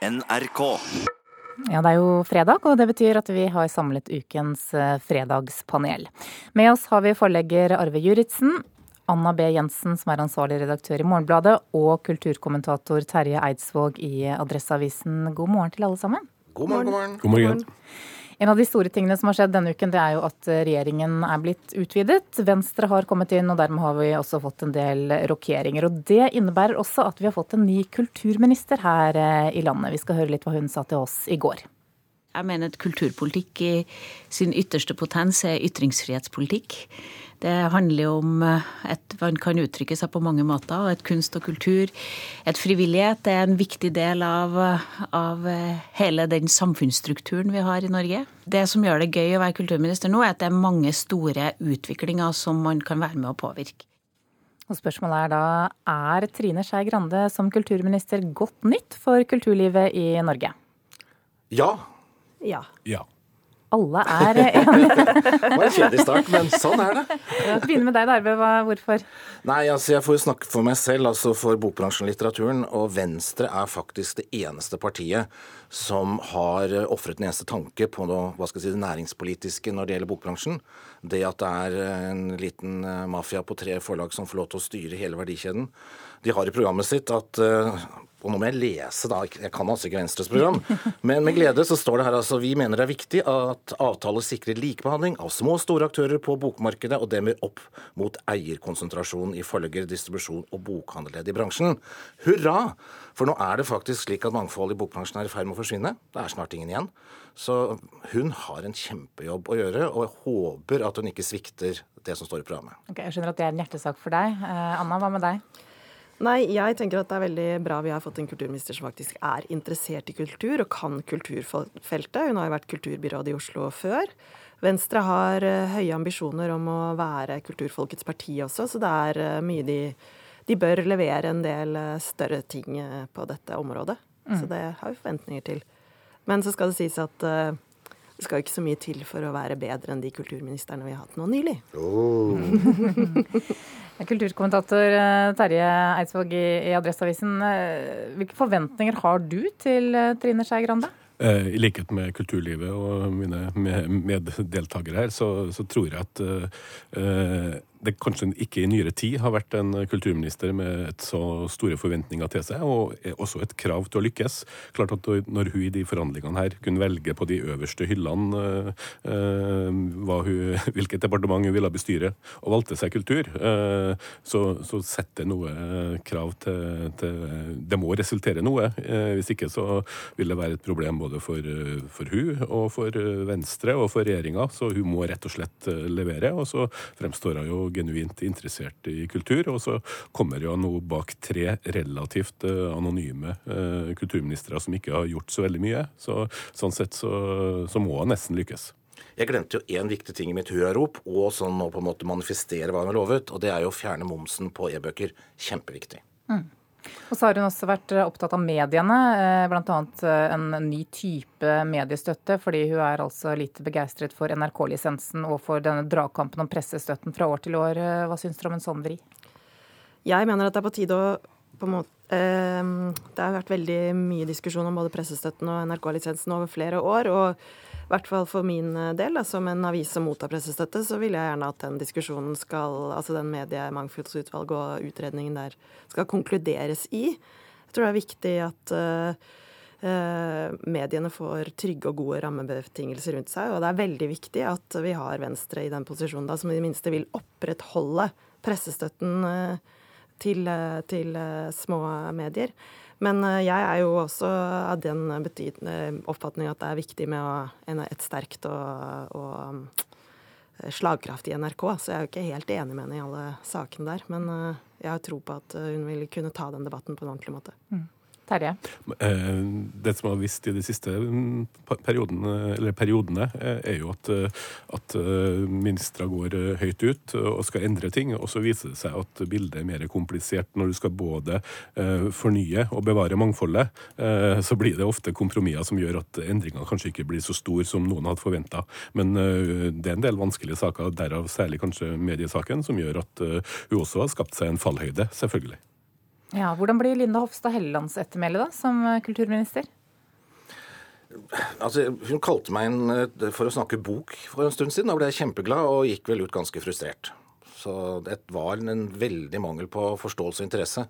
NRK. Ja, det er jo fredag, og det betyr at vi har samlet ukens eh, fredagspanel. Med oss har vi forlegger Arve Juritzen, Anna B. Jensen, som er ansvarlig redaktør i Morgenbladet, og kulturkommentator Terje Eidsvåg i Adresseavisen. God morgen til alle sammen. God morgen, god morgen. God morgen. En av de store tingene som har skjedd denne uken, det er jo at regjeringen er blitt utvidet. Venstre har kommet inn, og dermed har vi også fått en del rokeringer. Og det innebærer også at vi har fått en ny kulturminister her eh, i landet. Vi skal høre litt hva hun sa til oss i går. Jeg mener at kulturpolitikk i sin ytterste potens er ytringsfrihetspolitikk. Det handler jo om eh, at man kan uttrykke seg på mange måter. og Et kunst og kultur, et frivillighet, er en viktig del av, av, eh, hele den samfunnsstrukturen vi har i Norge. Det som gjør det gøy å være kulturminister nå, er at det er mange store utviklinger som man kan være med å påvirke. Og spørsmålet er da, er Trine Skei Grande som kulturminister godt nytt for kulturlivet i Norge? Ja. Ja. Ja. Alle er enige. Det var en kjedelig start, men sånn er det. Begynne med deg. Hva- Hvorfor? Nei, altså Jeg får jo snakke for meg selv, altså for bokbransjen og litteraturen. Og Venstre er faktisk det eneste partiet som har ofret en eneste tanke på noe, hva skal jeg si, det næringspolitiske når det gjelder bokbransjen. Det at det er en liten eh, mafia på tre forlag som får lov til å styre hele verdikjeden. De har i programmet sitt at eh, og nå må jeg lese, da. Jeg kan altså ikke Venstres program. Men med glede så står det her altså vi mener det er viktig at avtaler sikrer likebehandling av små og store aktører på bokmarkedet, og demmer opp mot eierkonsentrasjon i forlegger, distribusjon og bokhandelledd i bransjen. Hurra! For nå er det faktisk slik at mangfoldet i bokbransjen er i ferd med å forsvinne. Det er snart ingen igjen. Så hun har en kjempejobb å gjøre, og jeg håper at hun ikke svikter det som står i programmet. Ok, jeg skjønner at det er en hjertesak for deg. Eh, Anna, hva med deg? Nei, jeg tenker at det er veldig bra vi har fått en kulturminister som faktisk er interessert i kultur og kan kulturfeltet. Hun har jo vært kulturbyråd i Oslo før. Venstre har eh, høye ambisjoner om å være kulturfolkets parti også, så det er eh, mye de, de bør levere en del eh, større ting på dette området. Så det har vi forventninger til. Men så skal det sies at eh, det skal ikke så mye til for å være bedre enn de kulturministrene vi har hatt nå nylig. Kulturkommentator eh, Terje Eidsvåg i i Adresseavisen. eh, Hvilke forventninger har du til eh, Trine Skei Grande? Eh, I likhet med kulturlivet og mine med- meddeltakere her, så, så tror jeg at eh, det kanskje ikke i nyere tid har vært en kulturminister med så store forventninger til seg, og også et krav til å lykkes. Klart at Når hun i de forhandlingene her kunne velge på de øverste hyllene eh, eh, hun, hvilket departement hun ville bestyre, og valgte seg kultur, eh, så, så setter noe krav til, til Det må resultere noe. Hvis ikke så vil det være et problem både for, for hun og for Venstre og for regjeringa. Så hun må rett og slett levere. Og så fremstår hun jo genuint interessert i kultur. Og så kommer jo nå bak tre relativt eh, anonyme eh, kulturministre som ikke har gjort så veldig mye. Så sånn sett så, så må han nesten lykkes. Jeg glemte jo én viktig ting i mitt hurrarop, og sånn å på en måte manifestere hva han har lovet, og det er jo å fjerne momsen på e-bøker. Kjempeviktig. Og så har hun også vært eh, opptatt av mediene, eh, bl.a. en ny type mediestøtte, fordi hun er altså lite begeistret for NRK-lisensen og for denne dragkampen om pressestøtten fra år til år. Eh, Hva syns dere om en sånn vri? Jeg mener at det er på tide å på en måte, eh, Det har vært veldig mye diskusjon om både pressestøtten og NRK-lisensen over flere år. og i hvert fall for min del, da, som en avis som mottar pressestøtte, så vil jeg gjerne at den diskusjonen skal, altså den mediemangfoldsutvalget og utredningen der, skal konkluderes i. Jeg tror det er viktig at uh, eh, mediene får trygge og gode rammebetingelser rundt seg. Og det er veldig viktig at vi har Venstre i den posisjonen da, som i det minste vil opprettholde pressestøtten eh, til, til eh, små medier. Men eh, jeg er jo også av den eh, oppfatning at det er viktig med et sterkt og, og slagkraftig NRK. Så jeg er jo ikke helt enig med henne i alle sakene der. Men jeg har tro på at hun vil kunne ta den debatten på en ordentlig måte. Terje? Eh, Det som har vist i de siste mm, periodene, eller periodene, eh, er jo at, eh, at ministre går høyt ut og skal endre ting, og så viser det seg at bildet er mer komplisert når du skal både fornye og bevare mangfoldet. Så blir det ofte kompromisser som gjør at endringene kanskje ikke blir så store som noen hadde forventa. Men det er en del vanskelige saker, derav særlig kanskje mediesaken, som gjør at hun også har skapt seg en fallhøyde, selvfølgelig. Ja, hvordan blir Linda Hofstad Hellelands ettermæle som eh, kulturminister? Altså, hun kalte meg en, eh, for å snakke bok for en stund siden. Da ble jeg kjempeglad og gikk vel ut ganske frustrert. Så det var en veldig mangel på forståelse og interesse.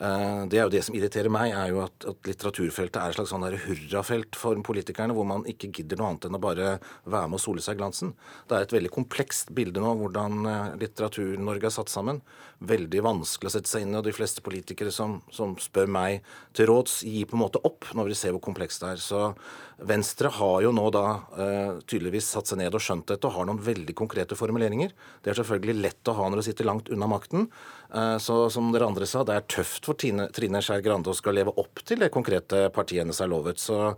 Eh, det er jo det som irriterer meg, er jo at, at litteraturfeltet er et slags sånn hurrafelt for politikerne, hvor man ikke gidder noe annet enn å bare være med og sole seg i glansen. Det er et veldig komplekst bilde nå hvordan eh, Litteratur-Norge er satt sammen. Veldig vanskelig å sette seg inn i, og de fleste politikere som, som spør meg til råds, gir på en måte opp når vi ser hvor komplekst det er. Så Venstre har jo nå da uh, tydeligvis satt seg ned og skjønt dette og har noen veldig konkrete formuleringer. Det er selvfølgelig lett å ha når du sitter langt unna makten. Uh, så som dere andre sa, det er tøft for Tine, Trine Skei Grande å skal leve opp til det konkrete partiet hennes er lovet. Så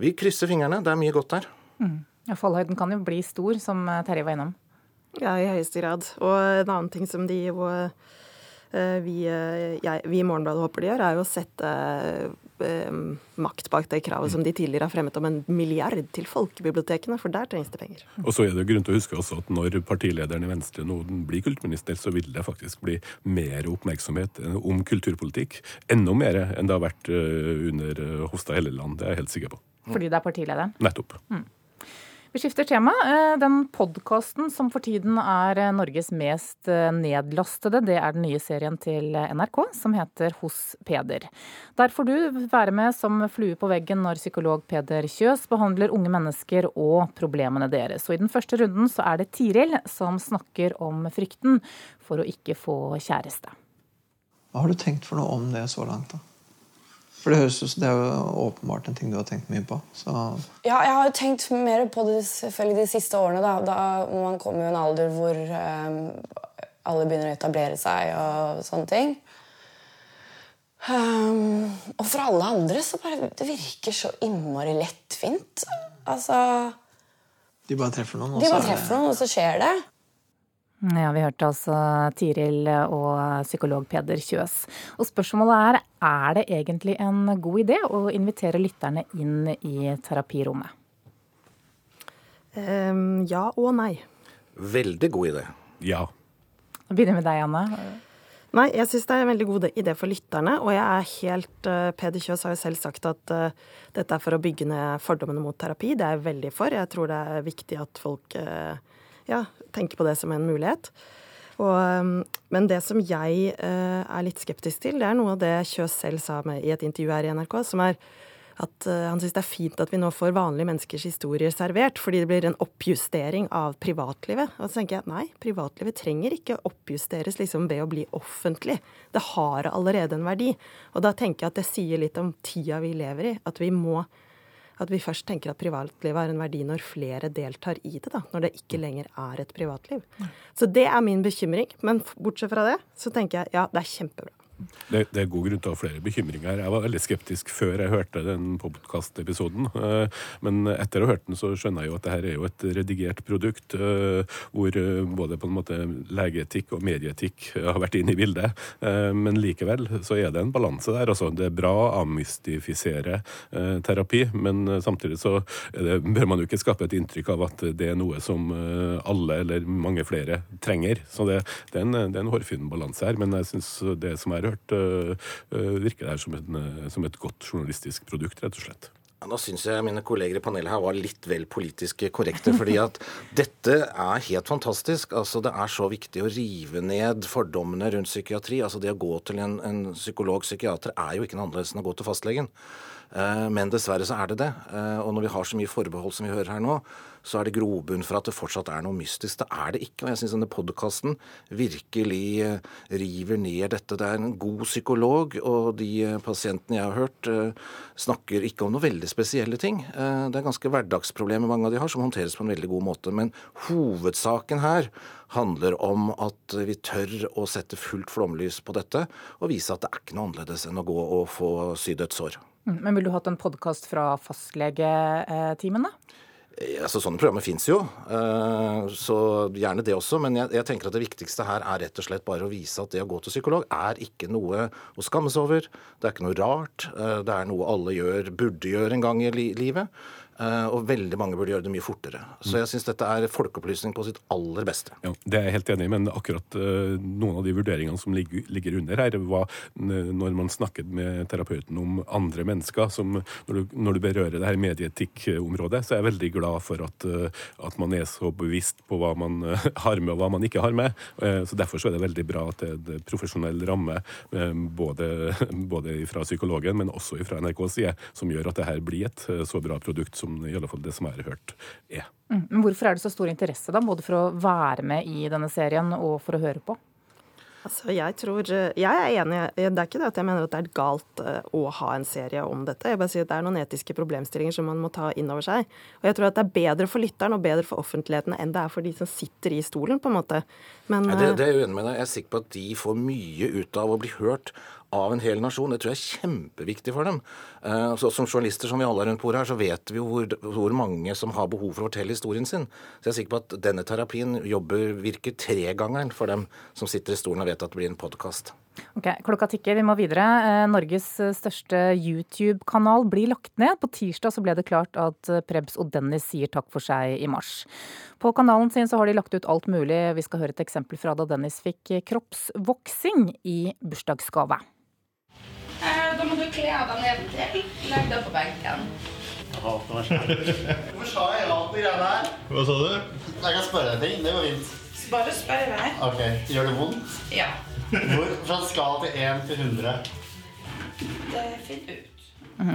vi krysser fingrene. Det er mye godt der. Mm. Ja, fallhøyden kan jo bli stor, som Terje var innom. Ja, i høyeste grad. Og en annen ting som de jo Eh, vi, eh, jeg, vi i Morgenbladet håper de gjør, er jo å sette eh, makt bak det kravet som de tidligere har fremmet om en milliard til folkebibliotekene, for der trengs det penger. Og så er det grunn til å huske også at når partilederen i Venstre nå blir kulturminister, så vil det faktisk bli mer oppmerksomhet om kulturpolitikk. Enda mer enn det har vært under Hofstad Helleland, det er jeg helt sikker på. Fordi det er partilederen? Nettopp. Mm. Vi skifter tema. Eh, den podkasten som for tiden er eh, Norges mest eh, nedlastede, det er den nye serien til NRK som heter Hos Peder. Der får du være med som flue på veggen når psykolog Peder Kjøs behandler unge mennesker og problemene deres. Og I den første runden så er det Tiril som snakker om frykten for å ikke få kjæreste. Hva har du tenkt for noe om det så langt? da? For det, høres, det er jo åpenbart en ting du har tenkt mye på. Så. Ja, jeg har jo tenkt mer på det selvfølgelig de siste årene. Da, da man kommer i en alder hvor um, alle begynner å etablere seg og sånne ting. Um, og for alle andre så bare Det virker så innmari lettvint. Altså De bare treffer noen, og, de bare treffer noen, og så skjer det. Ja, Vi hørte altså Tiril og psykolog Peder Kjøs. Og Spørsmålet er er det egentlig en god idé å invitere lytterne inn i terapirommet? Um, ja og nei. Veldig god idé. Ja. Jeg begynner med deg, Anne. Nei, jeg syns det er en veldig god idé for lytterne. Og jeg er helt uh, Peder Kjøs har jo selv sagt at uh, dette er for å bygge ned fordommene mot terapi. Det er jeg veldig for. Jeg tror det er viktig at folk uh, ja, tenke på det som en mulighet. Og, um, men det som jeg uh, er litt skeptisk til, det er noe av det Kjøs selv sa med, i et intervju her i NRK, som er at uh, han syns det er fint at vi nå får vanlige menneskers historier servert, fordi det blir en oppjustering av privatlivet. Og så tenker jeg nei, privatlivet trenger ikke oppjusteres liksom ved å bli offentlig. Det har allerede en verdi. Og da tenker jeg at det sier litt om tida vi lever i, at vi må at vi først tenker at privatlivet er en verdi når flere deltar i det, da, når det ikke lenger er et privatliv. Så det er min bekymring. Men bortsett fra det, så tenker jeg ja, det er kjempebra. Det, det, er god grunn til å ha flere bekymringer. Jeg var veldig skeptisk før jeg hørte den podkastepisoden. Eh, men etter å ha hørt den, så skjønner jeg jo at dette er jo et redigert produkt eh, hvor eh, både på en måte legeetikk og medieetikk har vært inne i bildet. Men likevel så er det en balanse der. Altså, det er bra å avmystifisere terapi, men samtidig så det, bør man jo ikke skape et inntrykk av at det er noe som alle eller mange flere trenger. Så det, det er en, det er en hårfin balanse her. Men jeg syns det som er hørt, eh, eh, virker det her som, en, eh, som et godt journalistisk produkt, rett og slett. Nå syns jeg mine kolleger i panelet her var litt vel politisk korrekte. fordi at dette er helt fantastisk. Altså, Det er så viktig å rive ned fordommene rundt psykiatri. Altså Det å gå til en, en psykolog-psykiater er jo ikke noe annerledes enn å gå til fastlegen. Men dessverre så er det det. Og når vi har så mye forbehold som vi hører her nå, så er det grobunn for at det fortsatt er noe mystisk. Det er det ikke. Og jeg syns denne podkasten virkelig eh, river ned dette. Det er en god psykolog, og de eh, pasientene jeg har hørt, eh, snakker ikke om noe veldig spesielle ting. Det er ganske hverdagsproblemer mange av de har, som håndteres på en veldig god måte. Men hovedsaken her handler om at vi tør å sette fullt flomlys på dette, og vise at det er ikke noe annerledes enn å gå og få sydd et sår. Mm, men ville du hatt en podkast fra fastlegetimen, da? Eh, altså, Sånne programmer fins jo, eh, så gjerne det også. Men jeg, jeg, tenker at det viktigste her er rett og slett bare å vise at det å gå til psykolog er ikke noe å skamme seg over. Det er ikke noe rart. Eh, det er noe alle gjør, burde gjøre en gang i livet. Eh, og veldig mange burde gjøre det mye fortere. Så jeg syns dette er folkeopplysning på sitt aller beste. Ja, Det er jeg helt enig i, men akkurat uh, noen av de vurderingene som ligger, under her, var når man snakket med terapeuten om andre mennesker. som Når du, når du berører det her medieetikkområdet, så er jeg veldig glad for at, uh, at, man er så bevisst på hva man har med og hva man ikke har med. så Derfor så er det veldig bra at det er en profesjonell ramme, både, både fra psykologen, men også fra NRKs side, som gjør at det her blir et så bra produkt som i alle fall det som er hørt, er. Mm. Men hvorfor er det så stor interesse, da, både for å være med i denne serien og for å høre på? Altså, jeg tror Jeg er enig. Det er ikke det at jeg mener at det er galt eh, å ha en serie om dette. Jeg bare sier at Det er noen etiske problemstillinger som man må ta inn over seg. Og jeg tror at det er bedre for lytteren og bedre for offentligheten enn det er for de som sitter i stolen, på en måte. Men, ja, det, det, er jeg uenig med deg. Jeg er sikker på at de får mye ut av å bli hørt av en hel nasjon. Det tror jeg er kjempeviktig for dem. Uh, så, som journalister som vi alle er rundt bordet her, så vet vi jo hvor, hvor, mange som har behov for å fortelle historien sin. Så jeg er sikker på at denne terapien jobber, virker tregangeren for dem som sitter i stolen og vet at det blir en podkast. Ok, Klokka tikker, vi må videre. Eh, Norges største YouTube-kanal blir lagt ned. På tirsdag så ble det klart at Prebz og Dennis sier takk for seg i mars. På kanalen sin så har de lagt ut alt mulig. Vi skal høre et eksempel fra da Dennis fikk kroppsvoksing i bursdagsgave. Eh, da må du kle av deg nedentil. Legg deg på benken. Hvorfor sa jeg ja til greiene her? Hva sa du? Jeg kan spørre deg ting. Det går fint. Bare spør meg. Ok, Gjør det vondt? Ja. Hvor, fra en skala til 1 til 100? Det finner ut.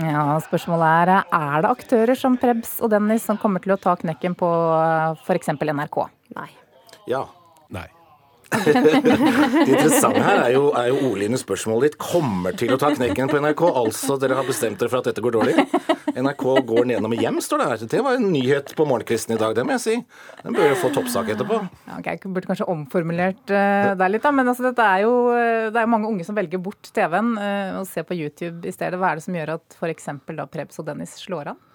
Ja, Spørsmålet er er det aktører som Prebz og Dennis som kommer til å ta knekken på f.eks. NRK? Nei. Ja. Det interessante her er jo, er jo ordlyden spørsmålet ditt. Kommer til å ta knekken på NRK. Altså dere har bestemt dere for at dette går dårlig. NRK går nedom hjem, står det her. Det var en nyhet på morgenkvisten i dag, det må jeg si. Den bør jo få toppsak etterpå. Ja, okay, jeg burde kanskje omformulert uh, der litt, da. Men altså, dette er jo, eh, det er mange unge som velger bort TV-en uh, og ser på YouTube i stedet. Hva er det som gjør at f.eks. Prebz og Dennis slår an?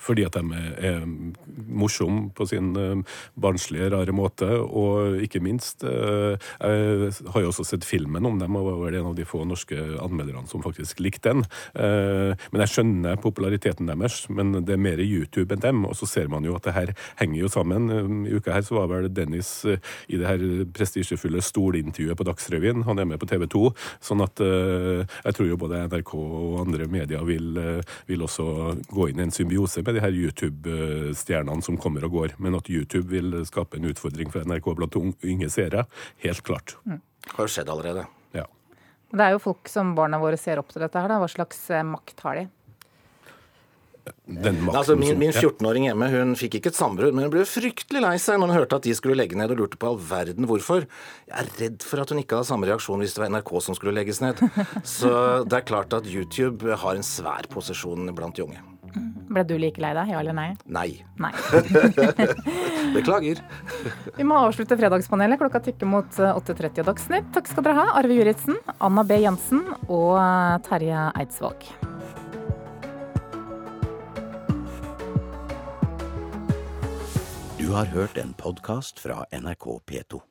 Fordi at de er morsomme på sin eh, barnslige, rare måte. Og ikke minst eh, Jeg har jo også sett filmen om dem, og var vel en av de få norske anmelderne som faktisk likte den. Eh, men jeg skjønner populariteten deres, men det er mer YouTube enn dem. Og så ser man jo at det her henger jo sammen. I uka her så var vel Dennis i det her prestisjefulle stolintervjuet på Dagsrevyen. Han er med på TV 2. Sånn at jeg tror jo både NRK og andre medier vil, vil også gå inn i en symbiose med de her YouTube-stjernene som kommer og går. Men at YouTube vil skape en utfordring for NRK blant unge seere, helt klart. Mm. Har jo skjedd allerede. Ja. Det er jo folk som barna våre ser opp til dette her. Da. Hva slags eh, makt har de? altså, min, min 14-åring hjemme hun fikk ikke et sambrudd, men hun ble fryktelig lei seg når hun hørte at de skulle legge ned, og lurte på all verden hvorfor. Jeg er redd for at hun ikke hadde samme reaksjon hvis det var NRK som skulle legges ned. Så det er klart at YouTube har en svær posisjon blant de unge. Ble du like lei deg, ja eller nei? Nei. nei. Beklager. Vi må avslutte Fredagspanelet. Klokka tikker mot 8.30 og Dagsnytt. Takk skal dere ha, Arve Juritzen, Anna B. Jensen og Terje Eidsvåg. Du har hørt en podkast fra NRK P2.